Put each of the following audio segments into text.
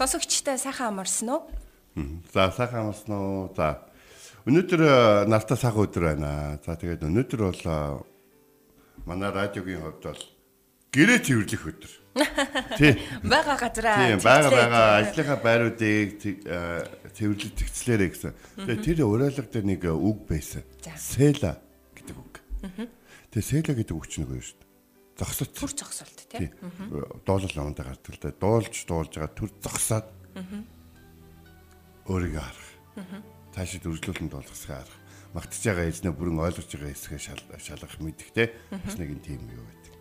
Сонсогчтой сайхан амарсан уу? За сайхан амарсан уу? За. Өнөөдөр э, нартай сайхан өдөр байна. За тэгээд өнөөдөр бол э, манай радиогийн хувьд бол гэрээ цэвэрлэх өдөр. Тий. Бага газараа. Тийм, бага бага ажлынхаа байруудыг э, цэвэрлэж зэгцлээрэй гэсэн. Тэгээд тэр уриалга дээр нэг үг байсан. Села гэдэг үг. Тэгээд села гэдэг үг чинь нөгөө юу шүү дээ. Зогсоц. Түр зогсолт Тий. тий. Доолол номонд гардаг л да. Дуулж дуулж байгаа төр зогсоод өөрийгөө харах. Цаашид үргэлжлүүлэн дуулгасгаа харах. Магтж байгаа эзнээ бүрэн ойлгож байгаа хэсгээ шал шалгах мэдэх те. Бас нэг юм тийм юу байдаг.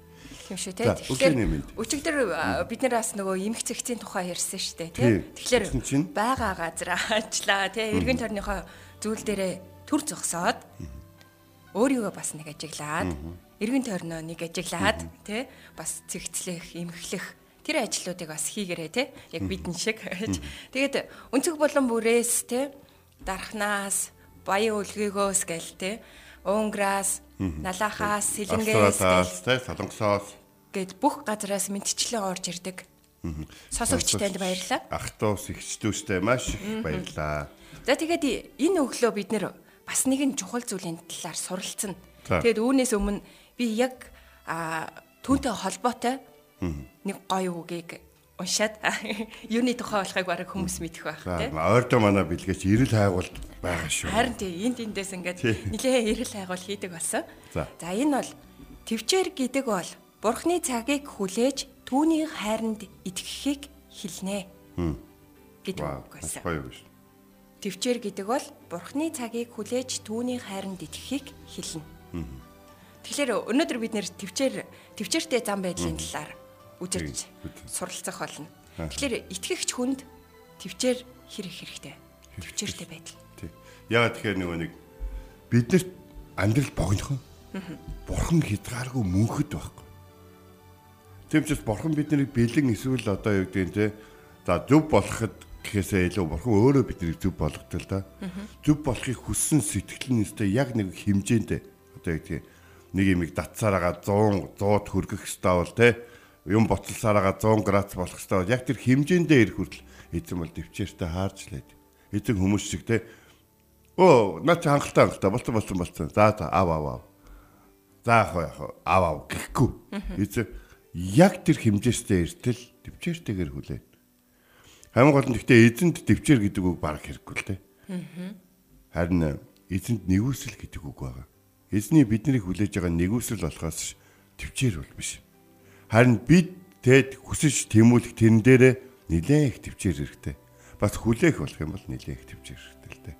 Тийм шүү тий. мэнд. өчигдөр бид нэр бас нөгөө эмх цэгцийн тухай ярьсан шүү дээ тий. Тий. Тэгэхээр бага газараа ажиллаа тий. Эргэн тойрныхоо зүйл дээрээ түр зогсоод өөрийгөө бас нэг ажиглаад эргэн тойрноо нэг ажиглаад тий бас цэгцлэх, эмхлэх тэр ажлуудыг бас хийгэрээ тий яг бидэн шиг тэгээд өнцөг болон бүрээс тий дархнаас баян үлгийгөөс гэл тий уунграас налахаас сэлэнгээс Австралиас те солонгосоос. Гэд бүх газараас мэдчлэн орж ирдэг. Сосогч танд баярлалаа. ах トゥ ус ихчдүүстэй маш их баярлаа. За тэгээд энэ өглөө бид нэр бас нэгэн чухал зүйлийн талаар суралцсан. Тэгээд үүнээс өмнө би яг а түүнтэй холбоотой нэг гоё үгийг уншаад юуны тухай болохыг бараг хүмүүс мэдэх байх тийм. ойрдоо манай бэлгээс ирэл хайгуулт байгаа шүү. Харин тий энд эндээс ингээд нилээ эрэл хайгуул хийдэг болсон. За. Энэ бол төвчээр гэдэг бол бурхны цагийг хүлээж түүний хайранд итгэхийг хэлнэ. гэдэг үг байсан. гоё шүү. Төвчээр гэдэг бол бурхны цагийг хүлээж түүний хайранд итгэхийг хэлнэ. Тэгэхээр өнөөдөр бид нэр төвчээр төвчээртэй зам байдлын талаар үзэж суралцах болно. Тэгэхээр итгэгч хүнд төвчээр хэрэг хэрэгтэй. Төвчээртэй байдал. Тий. Яагаад тэгэхээр нөгөө нэг биднэрт амьдрал богинохон. Бурхан хязгааргүй мөнхөд байхгүй. Тийм ч бас бурхан биднийг бэлэн эсвэл одоо юу гэдэг нь те за зөв болоход гэхээсээ илүү бурхан өөрөө биднийг зөв болгодог л да. Зөв болохыг хүссэн сэтгэл нь өстэй яг нэг хэмжээндээ одоо юу гэдэг нэг юмыг татсараагаа 100 100-д хүргэх хэрэгтэй бол те юм боцолсараагаа 100 градус болох хэрэгтэй бол яг тэр хэмжээндээ ирэх хүртэл эзэн бол төвчээртэй хаарч лээд. Эзэн хүмүүс шиг те Оо, наа чи хангалттай хангалттай болцсон болцсон болцсон. За за ав ав ав. За яг яг ав ав гэхгүй. Эзэн яг тэр хэмжээстэй эртэл төвчээртэйгээр хүлээн. Хамгийн гол нь гэхдээ эзэнд төвчээр гэдэг үг баг хэрэггүй л дээ. Харин эзэнд нэгүсэл гэдэг үг байгаа. Эзний биднийг хүлээж байгаа нэгүсэл болохоос төвчээр бол биш. Харин бид тэд хүсэж тэмүүлэх тэрэн дээрээ нилээх төвчээр хэрэгтэй. Бас хүлээх болох юм бол нилээх төвчээр хэрэгтэй л дээ.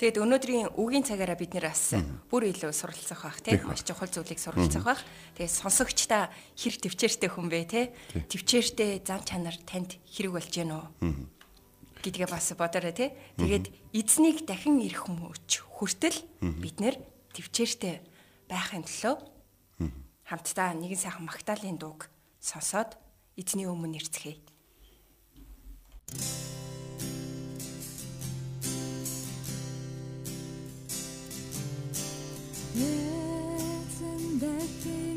Тэгэд өнөөдрийн үгийн цагаараа бид нэр бас бүр илүү суралцах бах тийм маш чухал зүйлийг суралцах бах. Тэгээд сонсогчдаа хэр төвчээртэй хүн бэ те төвчээртэй зам чанар танд хэрэг болж гэнэ үү гэдгээ бас бодорой те. Тэгээд эзнийг дахин ирэх мөч хүртэл бид нэр төвчээртэй байхын төлөө хамтдаа нэгэн сайхан магтаалын дууг сонсоод эзний өмнө ирцгээе. Эзэн дахин ирэх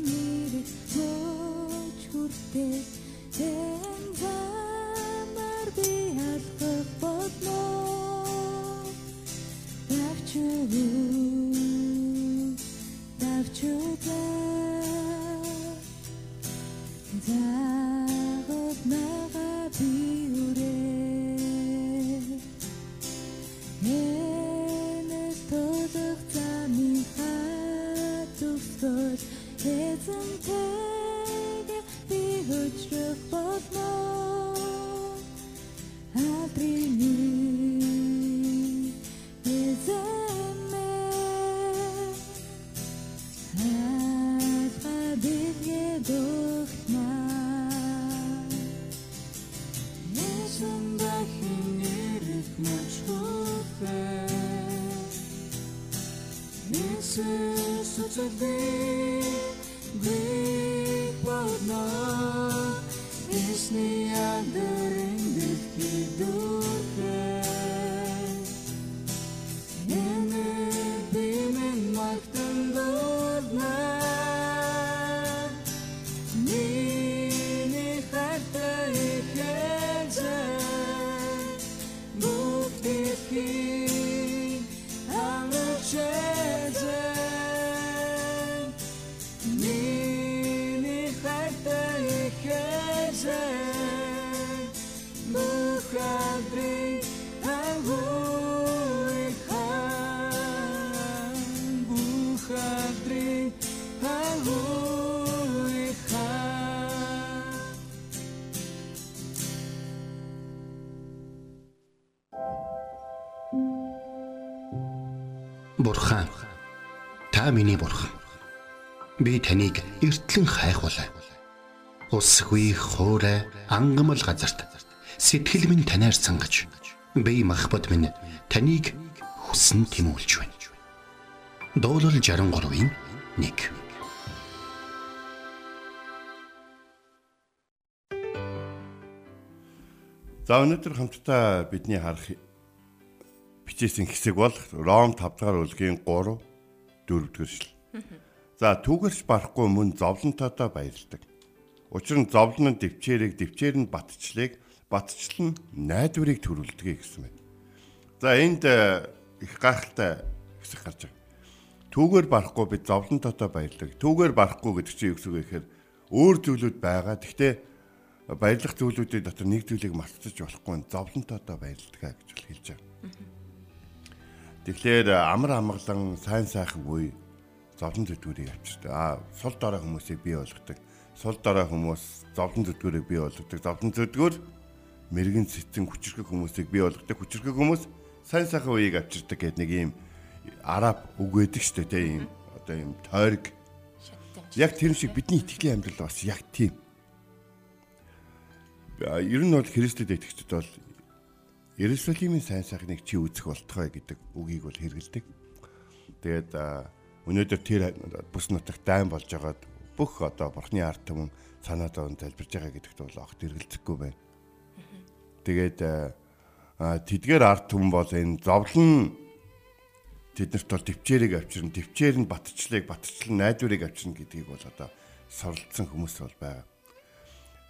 таныг эртлэн хайхвалаа. Усгүй хоорой ангамл газарт сэтгэл минь танаар сангаж би махбат минь таныг хүсн тимүүлж байна. Дуурал 63-ийн 1 За өнөөдөр хамтдаа бидний харах бичээсэн хэсэг бол Ром 5 дахь бүлгийн 3 4 дэх шил. За түүгэрч барахгүй мөн зовлонтойдоо баярлдаг. Учир нь зовлон нь дэвчээрийг, дэвчээр нь батчлыг, батчл нь найдварыг төрүүлдэг гэсэн байна. За энд э, их гайхалтай хэсэг гарч байгаа. Түүгээр барахгүй бид зовлонтойдоо баярлдаг. Түүгээр барахгүй гэдэг чинь юу гэсэн үг вэ гэхээр өөр зүйлүүд байгаа. Гэхдээ баярлах зүйлүүдийн дотор нэг зүйлийг мартаж болохгүй зовлонтойдоо баярлдаг гэж хэлж байгаа. Тэгэхээр амар амгалан сайн сайхан үе зовлон зүтгүүрийг авчирдаг. Аа сул дорой хүмүүсийг бий болгодог. Сул дорой хүмүүс зовлон зүтгүүрийг бий болгодог. Зовлон зүтгүүр мэрэгэн цэцэн хүчрхэг хүмүүсийг бий болгодог. Хүчрхэг хүмүүс сайн сайхан үеийг авчирдаг гэдэг нэг юм араб үг өгдөг шүү дээ. Ийм одоо ийм тойрог. Яг тэр шиг бидний итгэлийн амьдрал бас яг тийм. Ер нь бол Христэд итгэгчд бол Иерусалимын сайн сайхныг чи үзэх болтгой гэдэг үгийг бол хэрэгэлдэг. Тэгээд өнөөдөр тэр бүс нутагт дайн болж байгаад бүх одоо бурхны ард түмэн санаа зовн залбирж байгаа гэдэгт бол огт эргэлзэхгүй байна. Тэгээд тэдгээр ард түмэн бол энэ зовлон тэднэрт бол төвчээрийг авчирна, төвчээр нь батчлыг, батчлан найдварыг авчирна гэдгийг бол одоо сорилдсон хүмүүс бол байгаа.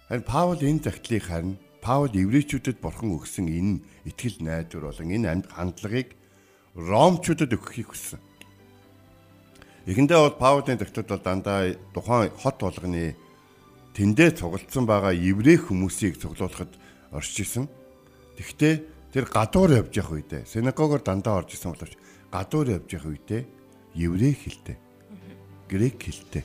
Харин Паул энэ загтлыг харин Паул еврейчүүдэд бурхан өгсөн энэ итгэл найдвар болон энэ амьд хандлагыг ромчуудад өгөхийг хүссэн. Эхэндээ бол Паулийн тогтод бол дандаа тухайн хот болгоны тэндээ цуглдсан байгаа еврей хүмүүсийг цуглуулахад орж исэн. Тэгвэл тэр гадуур явж явах үедээ синагогоор дандаа орж исэн боловч гадуур явж явах үедээ еврей хэлтэй грек хэлтэй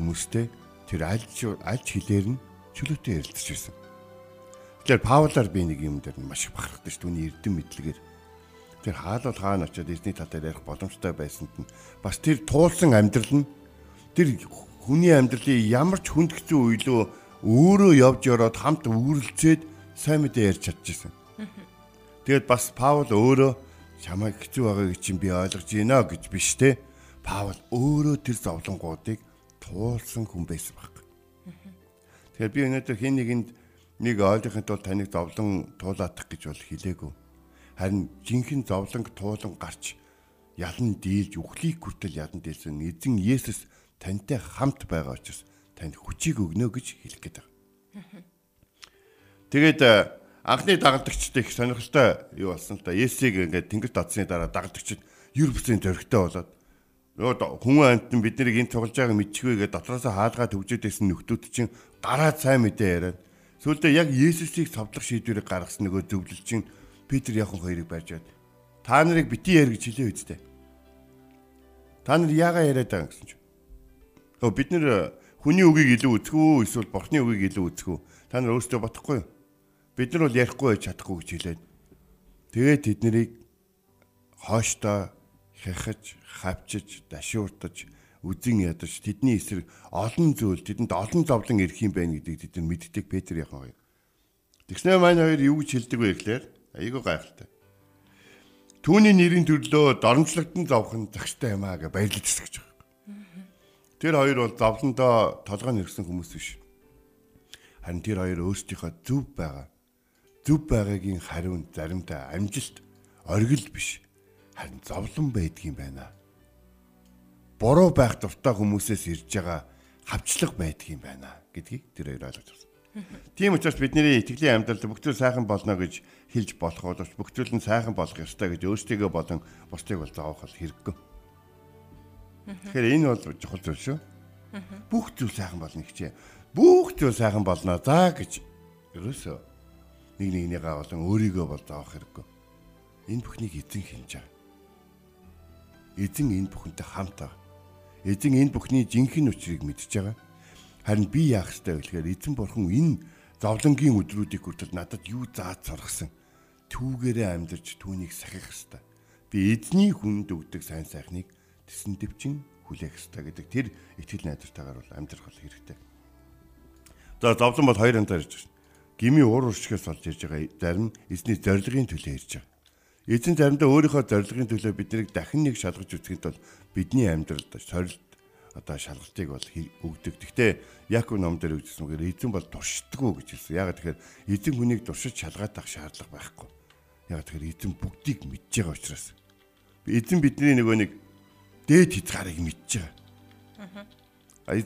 хүмүүстэй тэр аль аль хэлээр нь чөлөөтэй ярилцж байсан. Тэгэхээр Паулаар би нэг юм дээр маш их бахархдаг шүү дээ. Эрдэм мэдлэгээр. Тэр хаалал хаана очиод эзний тал дээр ярих боломжтой байсанд нь бас тэр туулсан амьдрал нь тэр хүний амьдралын ямар ч хүнд хэцүү үйлөө өөрөө явж ороод хамт үүрлцээд сайн мэдээ ярьж чадчихсан. Тэгээд бас Паул өөрөө чамайг хэцүү байгааг чинь би ойлгож байна гэж биш те. Паул өөрөө тэр зовлонгуудыг туулсан хүн байсан баг. Тэгэхээр би өнөөдөр хин нэгэнд нэг ойлгохын тулд таныг зовлон туулаадах гэж бол хэлээгүй. Харин жинхэнэ зовлонг туулан гарч ялан дийлж үхлийг хүртэл ялан дийлсэн эзэн Есүс тантай хамт байгаа учраас танд хүчийг өгнө гэж хэлэх гээд байгаа. Тэгээд э, анхны дагалдагчд их сонирхолтой юу болсон л да. Есүсийг ингээд тэнгэрт татсны дараа дагалдагчд юр бүсийн зөрөгтэй болоод нөгөө хүн амтан бид нарыг энэ цуглаж байгааг мэдчихвээ гэдэг дотроосоо хаалгаа төвжөөдсэн нөхдүүд чинь гараад сайн мэдээ яриад Сүүлдээ яг Есүсийг цовдлох шийдвэрийг гаргасан нөгөө зөвлөлчин Питер Яхан хоёрыг барьжаад та нарыг бити яар гэж хэлээ үсттэй. Та нар яагаа яриад байгаа гэсэн чинь. Өө бид нэр хүний үгийг илүү үзэх үү эсвэл бурхны үгийг илүү үзэх үү? Та нар өөрсдөө бодохгүй юу? Бид нар бол ярихгүй байж чадахгүй гэж хэлээд. Тэгээд тэднийг хооштой хахаж, хавчиж, дашууртаж үзэн ядаж тэдний эсрэг олон зүйл тэдэнд олон зовлон ирэх юм байна гэдгийг тэд мэддэг Петр яхан хоёр. Тэгснээр маань хоёр юу гэж хэлдэг вэ гэхээр айгүй гайхалтай. Түүний нэрийн төрлөө доромжлогдсон зовхон загштай юм аа гэж баярлаж өсгөж байгаа. Тэр хоёр бол зовлондоо толгой нэрсэн хүмүүс биш. Харин тэр хоёр өөрсдийнхөө зөв байгаа. Зөв байгаагийн хариунд заримдаа амжилт, оргил биш. Харин зовлон байдгийм байна. Буруу байх дуртай хүмүүсээс ирж байгаа хавчлаг байдгийм байна гэдгийг тэр хоёр ойлгож байна. Тийм учраас бидний итгэлийн амьдралд бүх зүйл сайхан болно гэж хэлж болох боловч бүх зүйл нь сайхан болох ёстой гэж өөрсдийгөө болон бусдыг бол заавал хэрэггүй. Тэгэхээр энэ бол чухал зүйл шүү. Бүх зүйл сайхан болно гэчээ. Бүх зүйл сайхан болно за гэж ерөөсөө нэг нэгнийгээ болон өөрийгөө бол заах хэрэггүй. Энэ бүхнийг эзэн хинж байгаа. Эзэн энэ бүхэнтэй хамт байгаа. Эзэн энэ бүхний жинхэнэ учрыг мэдж байгаа. Харин би яах ёстой вэ гэхээр эзэн бурхан энэ зовлонгийн өдрүүдийг хүртэл надад юу зааж сургасан. Түүгээрээ амьдарч түүнийг сахих ёстой. Би эзний хүнд өгдөг сайн сайхныг тэсэн дэвчин хүлээх ёстой гэдэг тэр итгэл найдвартайгаар бол амьдрах хэрэгтэй. За зовлон бол хоёр янзаар ирж байна. Гими уур уршигээс болж ирж байгаа зарим эзний зорилгын төлөө ирж байгаа. Эзэн заримдаа өөрийнхөө зорилгын төлөө биднийг дахин нэг шалгаж үзэхэд бол бидний амьдралд сорилт одоо шалгалтыг бол өгдөг. Гэхдээ Яков ном дээр өгсөн үгээр эзэн бол туршдаггүй гэж хэлсэн. Ягаад тэгэхээр эзэн хүнийг туршиж шалгаад авах шаардлага байхгүй. Ягаад тэгэхээр эзэн бүгдийг мэдж байгаа учраас. Эзэн бидний нөгөө нэг дээд хязгаарыг мэдж байгаа.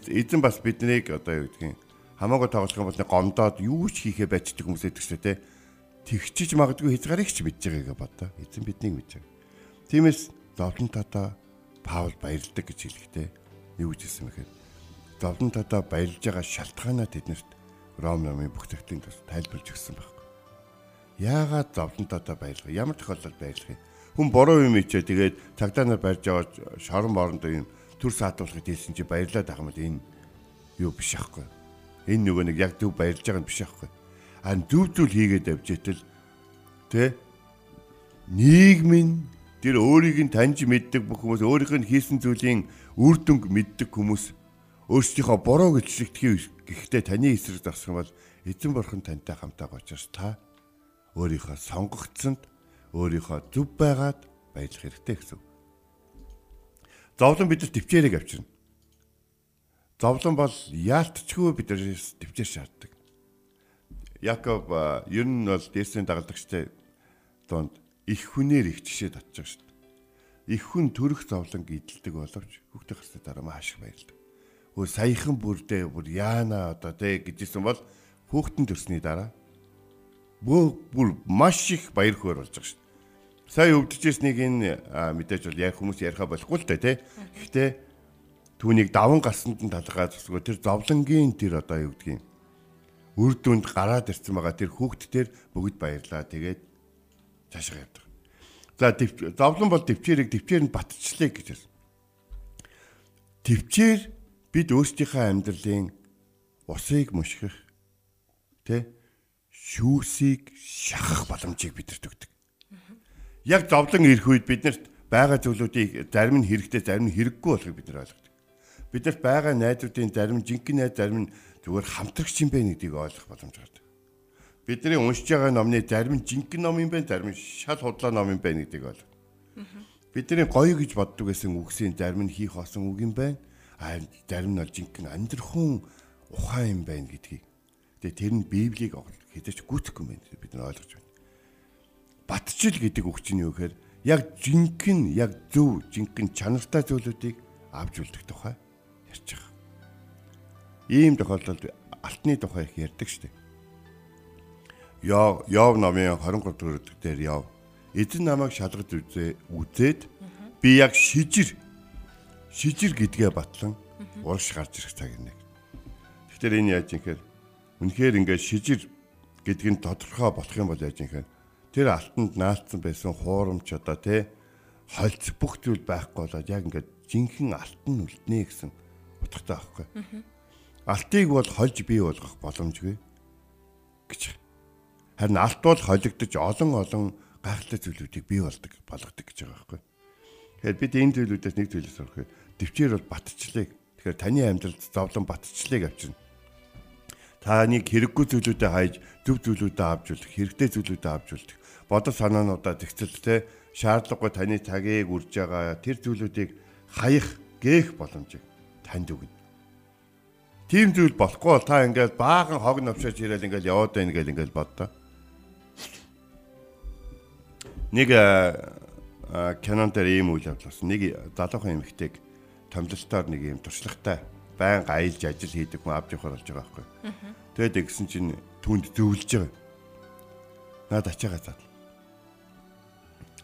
Эзэн бас биднийг одоо юу гэдгийг хамаагүй тоглох юм бол нэг гомдоод юу ч хийхээ байцдаг хүмүүс байдаг шүү дээ. Тэгчиж магадгүй хязгаарыг ч мэдж байгаагаа бодоо. Эзэн биднийг мэдж байгаа. Тиймээс зовлон татаа Паул баярлдаг гэж хэлэхдээ юу гэж хэлсэн бэхээр зовлон татаа баярлж байгаа шалтгаанаа тэднэрт Ром номын бүх төгтөнд бас тайлбарлаж өгсөн байхгүй. Яагаад зовлон татаа баярлах? Ямар тохиолдолд баярлах юм? Хүн буруу юм ичээ тэгээд цагдаа нар барьж аваад шорон боорондоо юм төр саатуулахыг хэлсэн чи баярлаад байгаа юм бол энэ юу биш аахгүй. Энэ нөгөө нэг яг зөв баярлж байгаа юм биш аахгүй. А зөв зүйл хийгээд авчихдээ тэ нийгмийн тэр өөрийг нь таньж мэддэг бүх хүмүүс өөрийнх нь хийсэн зүйлийн үр дүнг мэддэг хүмүүс өөрсдийнхөө буруу гэж шигтгэх гэхдээ таны эсрэг засах бол эзэн бурхан тантай хамтаа учраас та өөрийнхөө сонгогдсонд өөрийнхөө зүв байгаад баярлах хэрэгтэй гэсэн. Зовлон бидэрт төвчээрийг авчирна. Зовлон бол яалтчгүй биднээс төвчээр шаарддаг. Яков ер нь бол дээсийн дагалдагчтай донд их хүнээр их жишээ байгаа шүү дээ. Их хүн төрөх зовлон гидэлдэг боловч хүүхдээ гарсны дараа маш их баярлдаг. Хөө саяхан бүрдээ бүр яана одоо тэ гэжсэн бол хүүхдэн төрсний дараа бүр маш их баяр хөөр болж байгаа шүү сая өвдөжсэнийг энэ мэдээж бол яг хүмүүс яриха болохгүй л дээ тий. Гэхдээ түүнийг даван гарсанд нь талгаа зүсгөө тэр зовлонгийн тэр одоо юу гэдгийг үр дүнд гараад ирсэн байгаа тэр хүүхдтэр бүгд баярлаа. Тэгээд цаашаа явдаг. За зовлон бол төвчээрийг төвчээр нь батчлаа гэж байна. Төвчээр бид өөрсдийнхөө амьдралын усыг мушгих тэ шүүсийг шахах боломжийг бидэнд өгдөг яг зовлон ирэх үед биднэрт байгаа зүйлүүдийг зарим нь хэрэгтэй зарим нь хэрэггүй болохыг бид нар ойлгодог. Биднэрт байгаа найзуудын зарим жинхэнэ найз зарим нь зүгээр хамтрагч юм байна гэдгийг ойлгох боломж гардаг. Бидний уншиж байгаа номны зарим нь жинхэнэ ном юм байна, зарим нь шал худлаа ном юм байна гэдгийг ойлгох. Бидний гоё гэж боддог гэсэн үгсийн зарим нь хийх осон үг юм байна. А зарим нь бол жинхэнэ амьдрахын ухаан юм байна гэдгийг. Тэгээ тэр нь Библийг хэдэж гүтгэхгүй юм. Бид нар ойлгож байна батчил гэдэг үг чинь юу гэхээр яг жинхэнэ яг зөв жинхэнэ чанартай зүйлүүдийг авч үлдэх тухай ярьж байгаа. Ийм тохиолдолд алтны тухай их ярьдаг шүү дээ. Яв Яв намын 23 дугаар дээр Яв эзэн намайг шалгаж үзээ үзээд би яг шижир шижир гэдгээ батлан урагш гарч ирэх цаг ирнэ. Тэгэхээр энэ яаж юм хэрэг үнэхээр ингээд шижир гэдг нь тодорхой болох юм бол яаж юм хэрэг тэр алтанд наалтсан байсан хуурамч одоо тий хольц бүх зүйл байхгүй болоод яг ингээд жинхэнэ алтан үлднэ гэсэн утгатай байхгүй. Алтыг бол хольж бий болгох боломжгүй гэж. Харин алт бол холигдож олон олон гайхалтай зүйлүүдийг бий болдог болгодог гэж байгаа байхгүй. Тэгэхээр бид энэ зүйлүүдээс нэг зүйлээс сурах. Төвчээр бол батчлыг. Тэгэхээр таны амьдралд зовлон батчлыг авчирна та нэг хэрэггүй зүйлүүдэд хайж зөв зүйлүүдэд авч үлдэх, хэрэгтэй зүйлүүдэд авч үлдэх бодол санаануудаа зэгцэлтэй шаардлагагүй таны цагийг үрж байгаа тэр зүйлүүдийг хаях гээх боломжийг танд өгнө. Тийм зүйл болохгүй бол та ингээл баахан хог навшаач ирээл ингээл яваад байна гэл ингээл боддоо. Нэг кинон дээр ийм үйл явдал болсон. Нэг залуухан эмэгтэйг томлолтоор нэг ийм туршлагатай байн аялж ажил хийдэг хүн авч явахаар болж байгаа байхгүй. Тэгээд ингэсэн чинь түнд зөвлөж байгаа. Наад ачаагаа зад.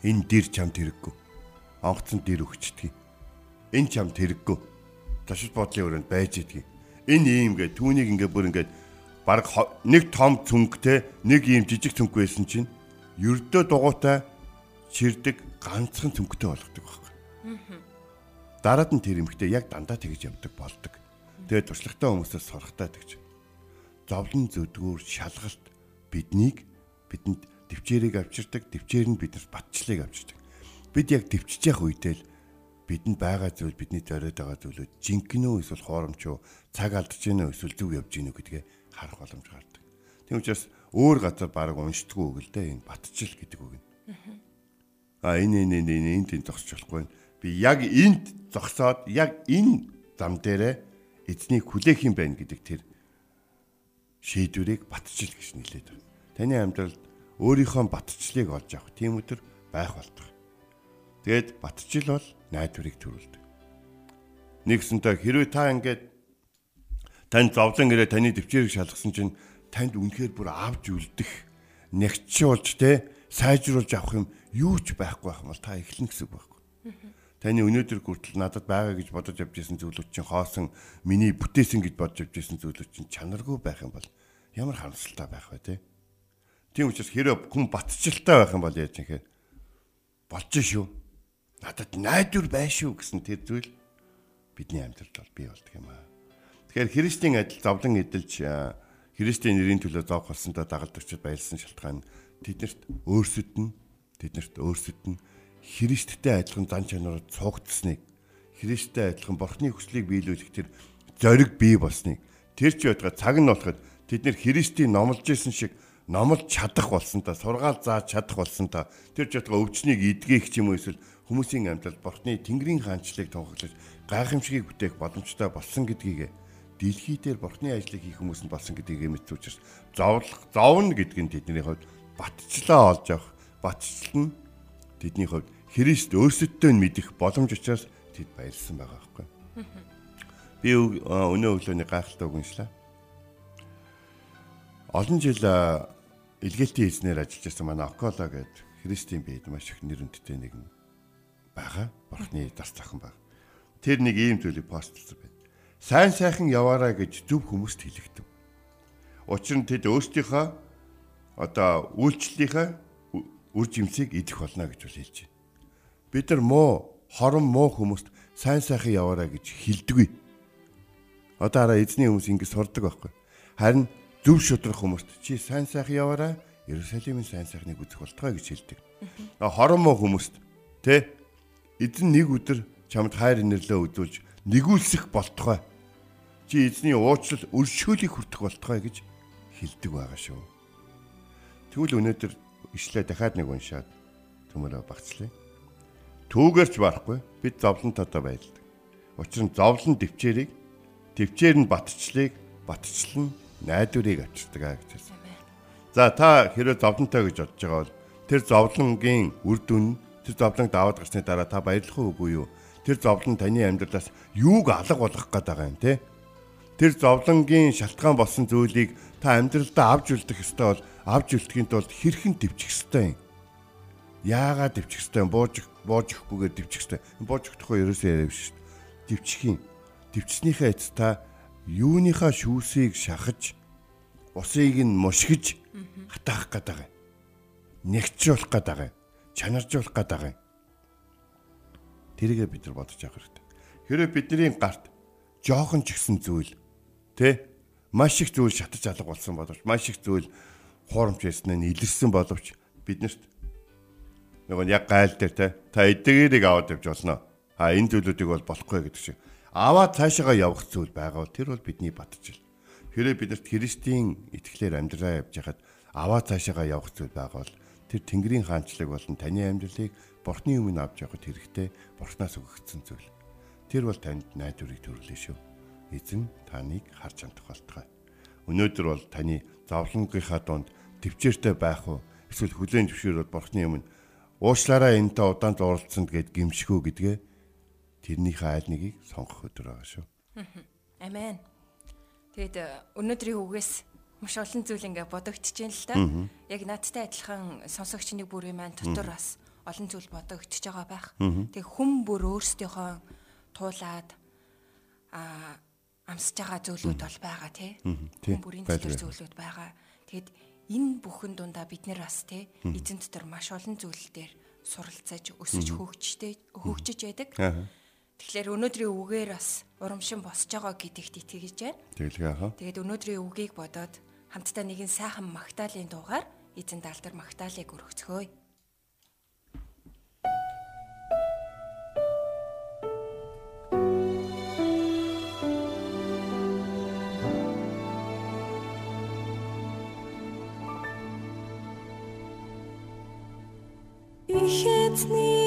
Энэ дэр чамд хэрэггүй. Онгоцон дэр өгчдөг. Энэ чамд хэрэггүй. Ташил бодлын өрөөнд байж идэгий. Энэ ийм гэ түүнийг ингээ бүр ингээ баг нэг том цүнхтэй нэг ийм жижиг цүнх байсан чинь ердөө дугуйтай чирдэг ганцхан цүнхтэй болгодог байхгүй. Дараад нь тэр эмхтэй яг дандаа тэгж явдаг болдог. Тэгээд туршлагатай хүмүүсээс сурахтаа тэгж. Зовлон зүдгүүр шалгалт биднийг бидэнд төвчээрийг авчирдаг, төвчээр нь биднээс батчлыг авчирдаг. Бид яг төвчж явах үедээ л бидэнд байгаа зүйл бидний зориод байгаа зүйлүүд үү эсвэл хооромч уу цаг алдаж гинэ эсвэл зүг явж гинэ гэдгээ харах боломж гардаг. Тийм учраас өөр газар баг уншдаггүй үг л дээ энэ батчил гэдэг үг нь. А энэ энэ энэ энд энэ зогсож болохгүй. Би яг энд зогсоод яг энэ зам дээрээ эзнийг хүлээх юм байна гэдэг тэр шийдвэрийг батчил гэж нэлээд байна. Таны амьдралд өөрийнхөө батчлыг олж авах тийм өдөр байх болдог. Тэгэд батчил бол найдварыг төрүүлдэг. Нэгсэнтэй хэрвээ та ингээд танд зовлон ирээ таны төвчээрийг шалгасан чинь танд үнэхээр бүр авж үлдэх нэгчүүлж те сайжруулж авах юм юу ч байхгүй байх юм бол та эхлэн гэсэн үг байхгүй. Таны өнөөдөр хүртэл надад байгаа гэж бодож явж исэн зүйлүүд чинь хоосон миний бүтээсэн гэж бодож явж исэн зүйлүүд чинь чанаргүй байх юм бол ямар харамсалтай байх вэ те. Тийм учраас хэрэв хүн батчлалтай байх юм бол яаж юм хэ болж шүү надад найдвар байна шүү гэсэн тэр зүйл бидний амьдралд бол бий болдго юм аа. Тэгэхээр Христийн адил зовлон эдэлж Христийн нэрийн төлөө зовх болсондоо дагалдагчид баярлсан шалтгаан тэднэрт өөрсөд нь тэднэрт өөрсөд нь Христтэй адилхан зан чанараар цугдсныг Христтэй адилхан Бурхны хүслийг биелүүлэх тэр зориг бий болсныг тэр ч байтугай цаг нь болоход тэд нэр Христийн номлож исэн шиг номлож чадах болсон та сургаал зааж чадах болсон та тэр ч байтугай өвчнийг эдгээх ч юм уу эсвэл хүмүүсийн амьдралд бурхны тэнгэрийн хаанчлалыг тунхаглаж гайхамшигыг бүтээх боломжтой болсон гэдгийг дэлхий дээр бурхны ажлыг хийх хүмүүс нь болсон гэдгийг учраас зовлох зовно гэдг нь тэдний хувьд батчлаа олж авах батчлал нь тэдний хувьд Христ өөрсөддөө нь мэдэх боломж учраас тэд баярлсан байгаа байхгүй. Би өнөө өглөөний гайхалтай үг уншлаа. Олон жил илгээлтийн эзнэр ажиллаж байсан манай Окола гэдэг Христийн бийд маш их нэр хүндтэй нэгэн байгаа. Бурхны дас зохин баг. Тэр нэг ийм зүйлийг постлсан байна. Сайн сайхан яваарай гэж зөв хүмүүст хэлэгдэв. Учир нь тэд өөрсдийнхөө одоо үйлчлэлийнхээ үр жимсийг идэх болно гэж хэлж байна. Бид нар муу, хорон муу хүмүүст сайн сайхан яваарай гэж хэлдэггүй. Одоо араа эзний хүмүүс ингэ сурдаг байхгүй. Харин зөв шудрах хүмүүст чи сайн сайхан яваарай, Иерусалимын сайн сайхныг үзэх болтгой гэж хэлдэг. Хорон муу хүмүүст тэ эзэн нэг өдөр чамд хайр инэрлээ үзүүлж нэгүүлсэх болтгой. Чи эзний уучлал өршөөлийг хүртэх болтгой гэж хэлдэг байгаа шүү. Тэгвэл өнөөдөр ишлээ дахиад нэг уншаад төмөрөө багцлаа. Түүгээрч барахгүй бид зовлон татаа байлдаг. Учир нь зовлон төвчээрийг төвчээр нь батчлыг батчлал нь найдварыг авчирдаг гэж хэлсэн. За та хэрэв зовлонтой гэж бодож байгаа бол тэр зовлонгийн үр дүн Тэр зовлонг даваад гарсны дараа та баярлах уугүй юу? Тэр зовлон таны амьдралаас юуг алга болгох гээд байгаа юм те? Тэр зовлонгийн шалтгаан болсон зүйлийг та амьдралдаа авч үлдэх ёстой бол авч үлдэхийн тулд хэрхэн төвчих ёстой юм? Яагаад төвчих ёстой юм? Бууж бууж ихгүйгээр төвчих ёстой. Бууж ихдахгүй ерөөсөө яриа биш шүү дээ. Төвчих юм. Төвчснийхээ эц та юуныхаа шүүсийг шахаж усыг нь мушгиж хатаах гээд байгаа. Нэгчүүлэх гээд байгаа чанаржуулах гээд байгаа юм. Тэрийгэ бид нар бодож авах хэрэгтэй. Хэрэв бидний гарт жоохон ч ихсэн зүйл тэ маш их зүйл шатаж алга болсон боловч маш их зүйл хуурамч яснаа илэрсэн боловч биднэрт нөгөө яг гайл дээр те та эдгээрийг аваад явж болно. А энэ зүйлүүдийг бол болохгүй гэдэг шиг. Аваад цаашаа явах зүйл байгаа тэр бол бидний батжил. Хэрэв биднэрт Христийн итгэлээр амьдраа явж хахад аваад цаашаа явах зүйл байгаа бол тэр Тэнгэрийн хаанчлаг болон таны амьдралыг Бурхны өмнө авч явахд хэрэгтэй Бурхнаас өгөгдсөн зүйл. Тэр бол танд найдварыг төрүүлнэ шүү. Эзэн таныг харж амтах болтугай. Өнөөдөр бол таны зовлонгийнхаа дунд төвчээртэй байх уу? Эсвэл хүлээн зөвшөөрөөд бурхны өмнө уучлаарай энэтэй удаан зурлцсанд гэд гимшгүү гэдгээ тэрнийхээ айл нэгийг сонгох өдөр байгаа шүү. Амен. Тэгэд э, өнөөдрийн үгээс маш олон зүйл ингээ бодогдчихээн л та. Яг надтай адилхан сонсогчны бүрийн маань дотор бас олон зүйл бодогдчихж байгаа байх. Тэг хүм бүр өөрсдийнхөө туулаад а амсж байгаа зүйлүүд бол байгаа тий. Хүн бүрийн төлөв зүйлүүд байгаа. Тэгэд энэ бүхэн дундаа бид нэр бас тий эзэн дотор маш олон зүйл дээр суралцаж өсөж хөгжтэй хөгжиж байдаг. Аа. Тэгэхээр өнөөдрийн үгээр бас урамшин босж байгаа гэдэгт итгэж байна. Тэгэлгээ хаа. Тэгээд өнөөдрийн үгийг бодоод хамтдаа нэгэн сайхан магтаалын дуугаар эзэн даалдар магтаалыг өргөцгөөе. needs.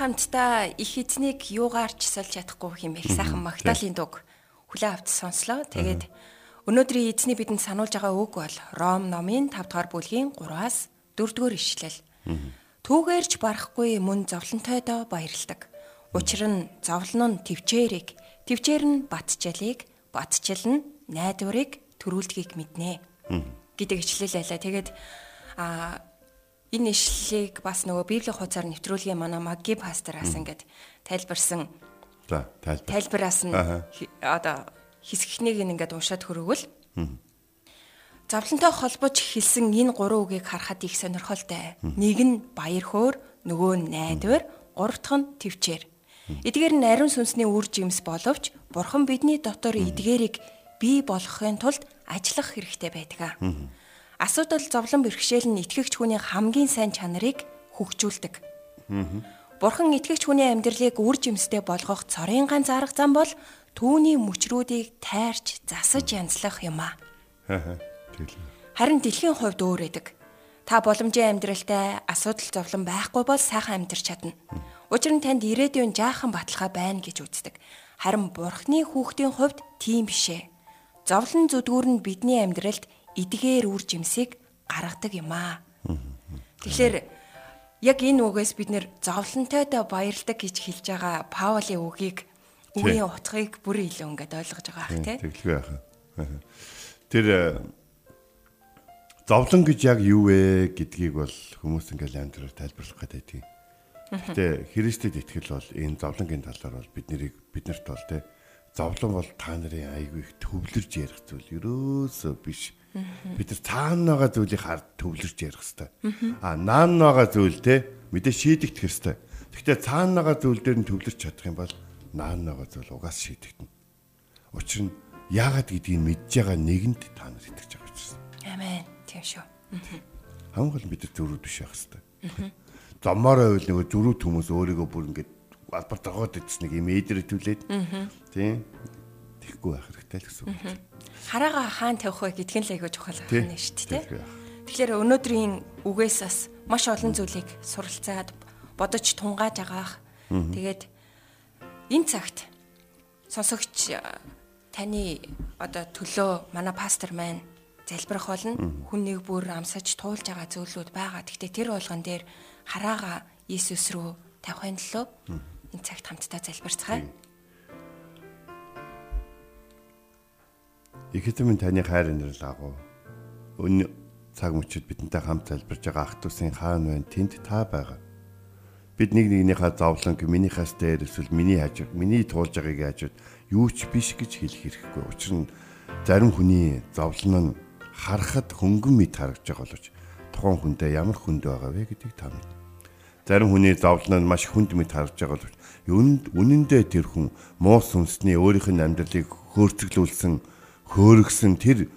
Хамтдаа их эзнийг юугаарч сольж чадахгүй хэмээх сайхан магтаалын дуг хүлээ авч сонслоо. Тэгээд өнөөдрийн эзний бидэнд сануулж байгаа үг бол Ром номын 5 дугаар бүлгийн 3-аас 4 дугаар ишлэл. Түүгээрч барахгүй мөн зовлонтойдоо баярладаг. Учир нь зовлон нь төвчээрийг, төвчээр нь батчалыг, батчил нь найдварыг төрүүлдгийг мэднэ. гэдэг ишлэл байлаа. Тэгээд а энэ ишлэлийг бас нөгөө библийн хуудасаар нэвтрүүлгийн манай Маги пастораас ингээд тайлбарсан За, тайлбар. тайлбараас нь одоо хэсэгтнийг ингээд уншаад хөрвөл Завлантай холбож хэлсэн энэ гурван үгийг харахад их сонирхолтой. Нэг нь баяр хөөр, нөгөө нь найдвар, гурав дахь нь төвчээр. Эдгээр нь ариун сүнсний үр жимс боловч Бурхан бидний дотор эдгээрийг бий болгохын тулд ажиллах хэрэгтэй байдаг. Асуудал зовлон бэрхшээл нь итгэгч хүний хамгийн сайн чанарыг хөгжүүлдэг. Бурхан итгэгч хүний амьдралыг үр жимстэй болгох цорын ганц арга зам бол түүний мөчрүүдийг тайрч засаж янзлах юм а. Тэгэл. Харин дэлхийн хувьд өөр эдэг. Та боломжийн амьдралтай асуудал зовлон байхгүй бол сайхан амьдрч чадна. Учир нь танд ирээдүйн жаахан баталгаа байна гэж үздэг. Харин бурхны хүүхдийн хувьд тийм бишээ. Зовлон зүдгүүр нь бидний амьдралд эдгээр үр жимсийг гаргадаг юм аа. Тэгэхээр яг энэ үгээс бид нэр зовлонтойдоо баярладаг гэж хэлж байгаа Паулийн үгийг үгийн утгыг бүр илүү ингээд ойлгож байгаа ах тий. Тэглгүй яах. Тэр э, зовлон гэж яг юу вэ гэдгийг бол хүмүүс ингээл амьдрал тайлбарлах гэдэг. Гэтэ Христэд итгэл бол энэ зовлонгийн талаар бол бид нарыг биднэрт бол те зовлон бол та нарын айгүй их төвлөрж ярих зүйл ерөөсөө биш. Бид нар цаана байгаа зүйлийг хард төвлөрж ярих хэвээр. А наан байгаа зүйл те мэдээ шийдэгдэх хэвээр. Гэхдээ цаана байгаа зүйл дээр нь төвлөрч чадах юм бол наан байгаа зүйл угаас шийдэгдэнэ. Учир нь яагаад гэдгийг мэдж байгаа нэгэнд та нар итгэж байгаа учраас. Амен. Тийм шүү. Хамгийн гол нь бид нар зөрүүд биш байх хэвээр. Зомоороо үйл нөгөө зөрүүд хүмүүс өөрийгөө бүр ингээд албар дагоод идсэн нэг юм ээдрэ түлээд тийм тэгэхгүй байх хэрэгтэй л гэсэн үг. Хараага хаан тавих вэ гэдг нь л айгүй чухал Тий. байна шүү дээ. Тэгэхээр өнөөдрийн үгээс бас маш олон зүйлийг суралцаад бодож тунгааж агаах. Тэгээд энэ цагт сонсогч э, таны одоо төлөө манай пастор маань залбирах болно. Хүн нэг бүр амсаж туулж байгаа зүйлүүд байгаа. Гэхдээ тэр болгон дээр хараага Иесус рүү тавихын төлөө энэ цагт хамтдаа залбирцгаая. Ихэдэн таны хайр инэрл агуу. Өн цаг мөчид бидэнтэй хамт залбирж байгаа ах トゥ усын хаан байна. Тэнд та байгаа. Бид нэг нэгнийхээ зовлонг минийхээс дээр эсвэл миний хажууд, миний туулж байгааг хажууд юу ч биш гэж хэлэх хэрэггүй. Учир нь зарим хүний зовлон нь харахад хөнгөн мэд харагдж байгаа боловч тухайн хүндээ ямар хүнд байгаа вэ гэдгийг та мэднэ. Зарим хүний зовлон нь маш хүнд мэд харагдж байгаа боловч юунд үнэндээ тэр хүн муу сүнсний өөрийнх нь амьдралыг хөөрцөглүүлсэн хөөргсөн тэр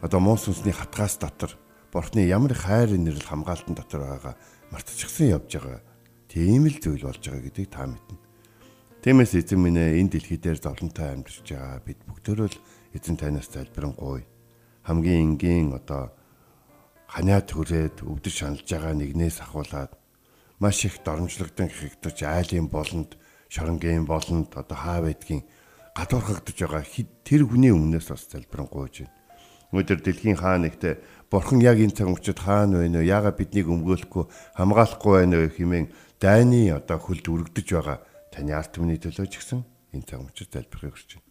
одоо муу сүнсний хатгаас дотор бурхны ямар хайр инэрл хамгаалтан дотор байгаа мартчихсан явж байгаа тийм л зүйл болж байгаа гэдгийг та мэднэ. Тиймээс эзэн минь ээ, энэ дэлхий дээр зовлонтой амьдарч байгаа бид бүгдөө л эзэн танаас залбирanгуй хамгийн энгийн одоо ханиа төрээд өвдөр шаналж байгаа нэгнээс ахуулаад маш их доромжлогдсон хэгдэж айлын болонд шоронгийн болонд одоо хаа байдгийн гадуурхагдж байгаа тэр хүний өмнөөс бас залбирanгуйж байна. Өнөөдөр дэлхийн хаан нэгтээ бурхан яг энэ цаг мөчид хаан байна уу? Яагаад биднийг өмгөөлөхгүй хамгаалахгүй байна вэ хэмээн дайны одоо хөлд үргэж байгаа таны арт түмний төлөө ч гэсэн энэ цаг мөчид залбирахыг хүсэж байна.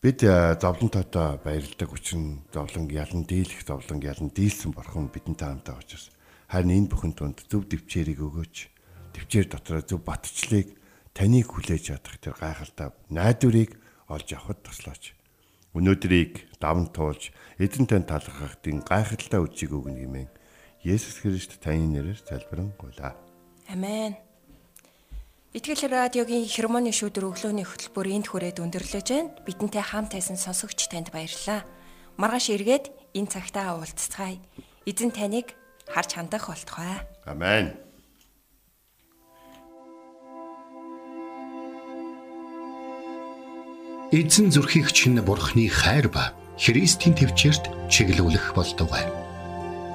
Бид э, зовлонтойтой баярлдаг учраас зовлон ялан дийлэх зовлон ялан дийлсэн бурхан бидэнтэй хамтаа учраас харин энэ бүхэн тунд зөв төвчээрийг өгөөч. Төвчээр дотроо зөв батчлыг таныг хүлээж чадах тэр гайхалтай найдварыг олж авахд туслаач. Өнөөдрийг давн туулж эзэн тань талархах тийм гайхалтай үжиг өгнө гэмээн Есүс Христ таны нэрээр залбирanгуйлаа. Амен. Итгэл радиогийн хермоны шүдэр өглөөний хөтөлбөр энд хүрээд өндөрлөж байна. Бидэнтэй хамт байсан сонсогч танд баярлалаа. Маргааш эргээд энэ цагтаа уулзцгаая. Эзэн таныг харж хандах болтугай. Амен. Эзэн зүрхийг чинь бурхны хайр ба Христийн төвчөрт чиглүүлэх болтугай.